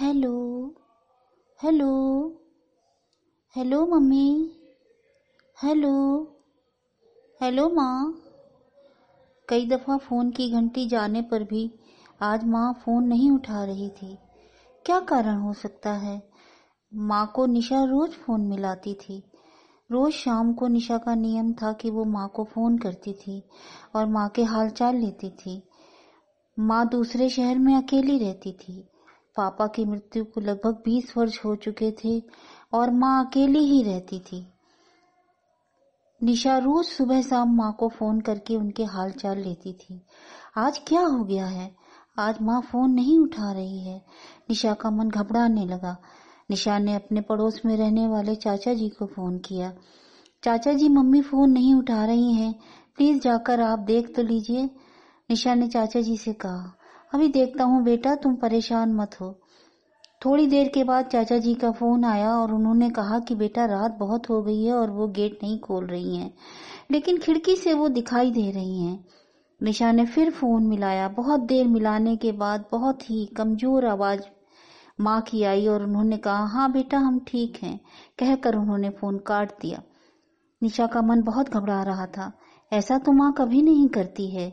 Hello hello hello mummy hello hello माँ कई दफ़ा फ़ोन की घंटी जाने पर भी आज माँ फ़ोन नहीं उठा रही थी। क्या कारण हो सकता है? माँ को निशा रोज फ़ोन मिलाती थी। रोज शाम को निशा का नियम था कि वो माँ को फ़ोन करती थी और माँ के हालचाल लेती थी। माँ दूसरे शहर में अकेली रहती थी। पापा की मृत्यु को लगभग बीस वर्ष हो चुके थे और माँ अकेली ही रहती थी। निशा रोज सुबह शाम माँ को फ़ोन करके उनके हाल चाल लेती थी। आज क्या हो गया है? आज माँ फ़ोन नहीं उठा रही है। निशा का मन घबराने लगा। निशा ने अपने पड़ोस में रहने वाले चाचा जी को फ़ोन किया। चाचा जी, मम्मी फ़ोन नहीं उठा रही हैं। प्लीज़ जाकर आप देख तो लीजिए। निशा ने चाचा जी से कहा अभी देखता हूँ, बेटा, तुम परेशान मत हो। थोड़ी देर के बाद चाचा जी का फ़ोन आया और उन्होंने कहा कि बेटा, रात बहुत हो गई है और वो गेट नहीं खोल रही हैं, लेकिन खिड़की से वो दिखाई दे रही हैं। निशा ने फिर फ़ोन मिलाया। बहुत देर मिलाने के बाद बहुत ही कमज़ोर आवाज़ माँ की आई और उन्होंने कहा हाँ बेटा, हम ठीक हैं, कहकर उन्होंने फ़ोन काट दिया। निशा का मन बहुत घबरा रहा था। ऐसा तो माँ कभी नहीं करती है।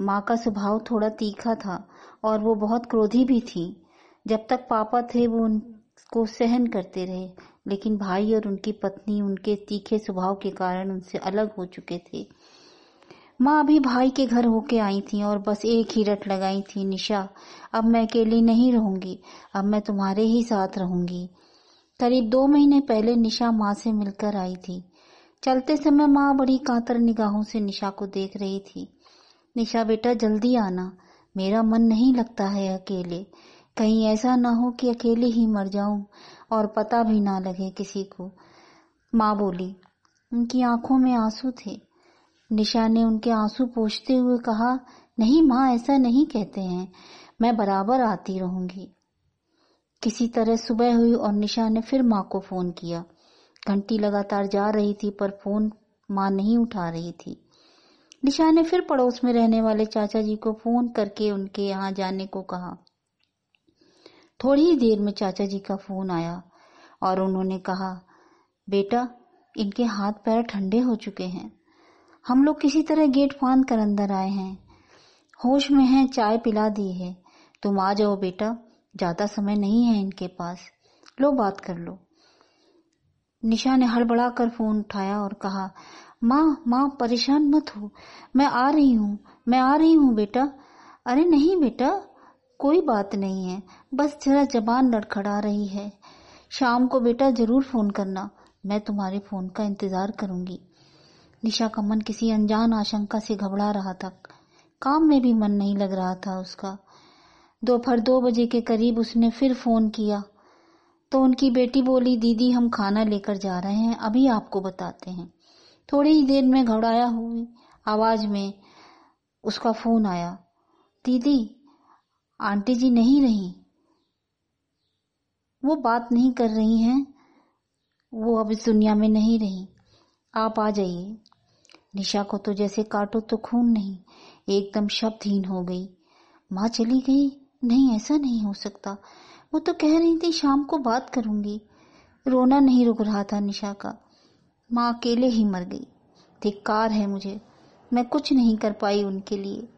माँ का स्वभाव थोड़ा तीखा था और वो बहुत क्रोधी भी थी। जब तक पापा थे, वो उनको सहन करते रहे, लेकिन भाई और उनकी पत्नी उनके तीखे स्वभाव के कारण उनसे अलग हो चुके थे। माँ अभी भाई के घर होके आई थी और बस एक ही रट लगाई थी, निशा, अब मैं अकेली नहीं रहूँगी, अब मैं तुम्हारे ही साथ रहूँगी। करीब दो महीने पहले निशा माँ से मिलकर आई थी। चलते समय माँ बड़ी कातर निगाहों से निशा को देख रही थी। निशा बेटा, जल्दी आना। मेरा मन नहीं लगता है अकेले। कहीं ऐसा ना हो कि अकेले ही मर जाऊँ और पता भी ना लगे किसी को। माँ बोली, उनकी आँखों में आँसू थे। निशा ने उनके आँसू पोछते हुए कहा, नहीं माँ, ऐसा नहीं कहते हैं। मैं बराबर आती रहूँगी। किसी तरह सुबह हुई और निशा ने फिर माँ को फ़ोन किया। घंटी लगातार जा रही थी पर फ़ोन माँ नहीं उठा रही थी। निशा ने फिर पड़ोस में रहने वाले चाचा जी को फ़ोन करके उनके यहाँ जाने को कहा। थोड़ी ही देर में चाचा जी का फ़ोन आया और उन्होंने कहा, बेटा, इनके हाथ पैर ठंडे हो चुके हैं। हम लोग किसी तरह गेट फांद कर अंदर आए हैं। होश में हैं, चाय पिला दी है। तुम आ जाओ बेटा, ज़्यादा समय नहीं है इनके पास। लो बात कर लो। निशा ने हड़बड़ा कर फ़ोन उठाया और कहा माँ माँ, परेशान मत हो। मैं आ रही हूँ, मैं आ रही हूँ बेटा। अरे नहीं बेटा, कोई बात नहीं है। बस जरा जबान लड़खड़ा रही है। शाम को बेटा ज़रूर फ़ोन करना, मैं तुम्हारे फ़ोन का इंतज़ार करूँगी। निशा का मन किसी अनजान आशंका से घबरा रहा था। काम में भी मन नहीं लग रहा था उसका। दोपहर दो बजे के करीब उसने फिर फ़ोन किया। तो उनकी बेटी बोली, दीदी, हम खाना लेकर जा रहे हैं, अभी आपको बताते हैं। थोड़ी ही देर में घबराया हुई आवाज़ में उसका फ़ोन आया। दीदी, आंटी जी नहीं रही। वो बात नहीं कर रही हैं। वो अब इस दुनिया में नहीं रही। आप आ जाइए। निशा को तो जैसे काटो तो खून नहीं। एकदम शब्दहीन हो गई। माँ चली गई? नहीं, ऐसा नहीं हो सकता। वो तो कह रही थी, शाम को बात करूँगी। रोना नहीं रुक रहा था निशा का। माँ अकेले ही मर गई। धिक्कार है मुझे। मैं कुछ नहीं कर पाई उनके लिए।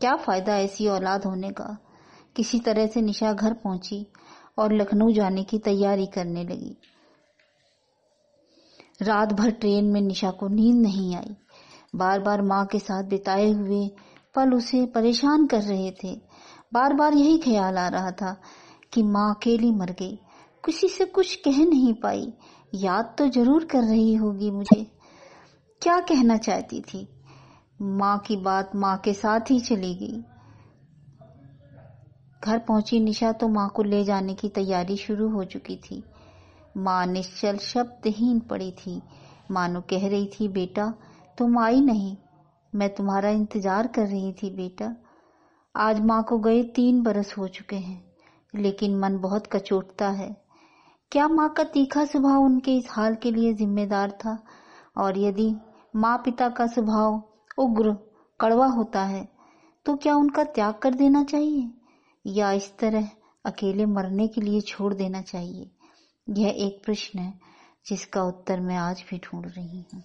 क्या फ़ायदा ऐसी औलाद होने का? किसी तरह से निशा घर पहुँची और लखनऊ जाने की तैयारी करने लगी। रात भर ट्रेन में निशा को नींद नहीं आई। बार बार माँ के साथ बिताए हुए पल उसे परेशान कर रहे थे। बार बार यही ख्याल आ रहा था कि माँ अकेली मर गई। किसी से कुछ कह नहीं पाई। याद तो ज़रूर कर रही होगी मुझे। क्या कहना चाहती थी? माँ की बात माँ के साथ ही चली गई। घर पहुँची निशा तो माँ को ले जाने की तैयारी शुरू हो चुकी थी। माँ निश्चल शब्दहीन पड़ी थी। मानो कह रही थी, बेटा, तुम आई नहीं। मैं तुम्हारा इंतज़ार कर रही थी, बेटा। आज माँ को गए तीन बरस हो चुके हैं, लेकिन मन बहुत कचोटता है। क्या माँ का तीखा स्वभाव उनके इस हाल के लिए जिम्मेदार था? और यदि माँ पिता का स्वभाव उग्र, कड़वा होता है तो क्या उनका त्याग कर देना चाहिए? या इस तरह अकेले मरने के लिए छोड़ देना चाहिए? यह एक प्रश्न है, जिसका उत्तर मैं आज भी ढूंढ रही हूँ।